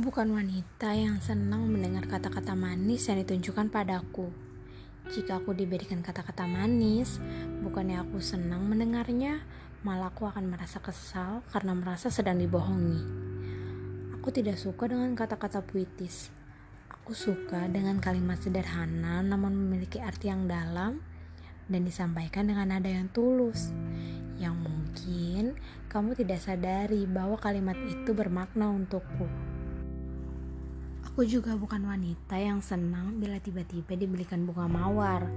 bukan wanita yang senang mendengar kata-kata manis yang ditunjukkan padaku. Jika aku diberikan kata-kata manis, bukannya aku senang mendengarnya, malah aku akan merasa kesal karena merasa sedang dibohongi. Aku tidak suka dengan kata-kata puitis. Aku suka dengan kalimat sederhana namun memiliki arti yang dalam dan disampaikan dengan nada yang tulus. Yang mungkin kamu tidak sadari bahwa kalimat itu bermakna untukku. Aku juga bukan wanita yang senang bila tiba-tiba dibelikan bunga mawar.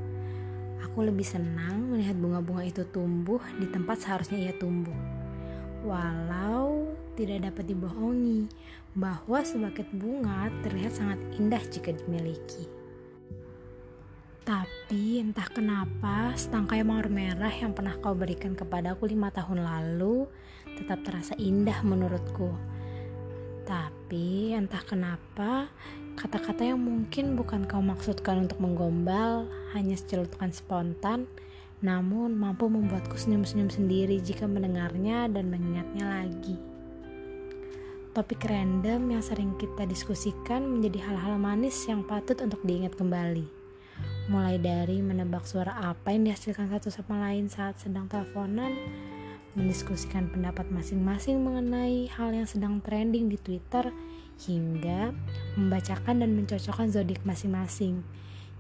Aku lebih senang melihat bunga-bunga itu tumbuh di tempat seharusnya ia tumbuh. Walau tidak dapat dibohongi bahwa sebaket bunga terlihat sangat indah jika dimiliki. Tapi entah kenapa setangkai mawar merah yang pernah kau berikan kepadaku lima tahun lalu tetap terasa indah menurutku. Tapi entah kenapa, kata-kata yang mungkin bukan kau maksudkan untuk menggombal, hanya secelutukan spontan, namun mampu membuatku senyum-senyum sendiri jika mendengarnya dan mengingatnya lagi. Topik random yang sering kita diskusikan menjadi hal-hal manis yang patut untuk diingat kembali. Mulai dari menebak suara apa yang dihasilkan satu sama lain saat sedang teleponan, mendiskusikan pendapat masing-masing mengenai hal yang sedang trending di Twitter, hingga membacakan dan mencocokkan zodiak masing-masing.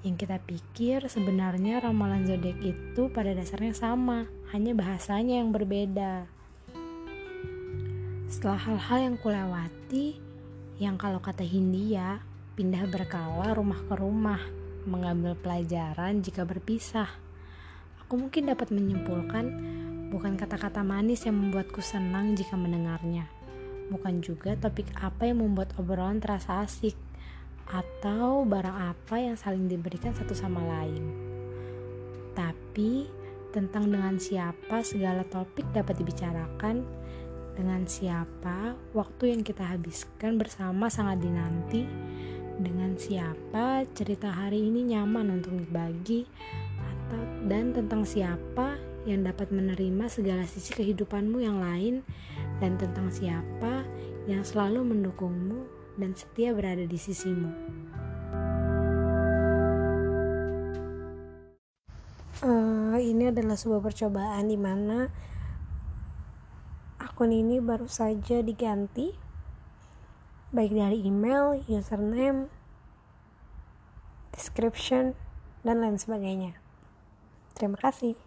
Yang kita pikir sebenarnya ramalan zodiak itu pada dasarnya sama, hanya bahasanya yang berbeda. Setelah hal-hal yang kulewati, yang kalau kata Hindia, pindah berkala rumah ke rumah, mengambil pelajaran jika berpisah. Aku mungkin dapat menyimpulkan Bukan kata-kata manis yang membuatku senang jika mendengarnya. Bukan juga topik apa yang membuat obrolan terasa asik. Atau barang apa yang saling diberikan satu sama lain. Tapi, tentang dengan siapa segala topik dapat dibicarakan, dengan siapa waktu yang kita habiskan bersama sangat dinanti, dengan siapa cerita hari ini nyaman untuk dibagi, atau dan tentang siapa yang dapat menerima segala sisi kehidupanmu yang lain dan tentang siapa yang selalu mendukungmu dan setia berada di sisimu. Uh, ini adalah sebuah percobaan di mana akun ini baru saja diganti baik dari email, username, description, dan lain sebagainya. Terima kasih.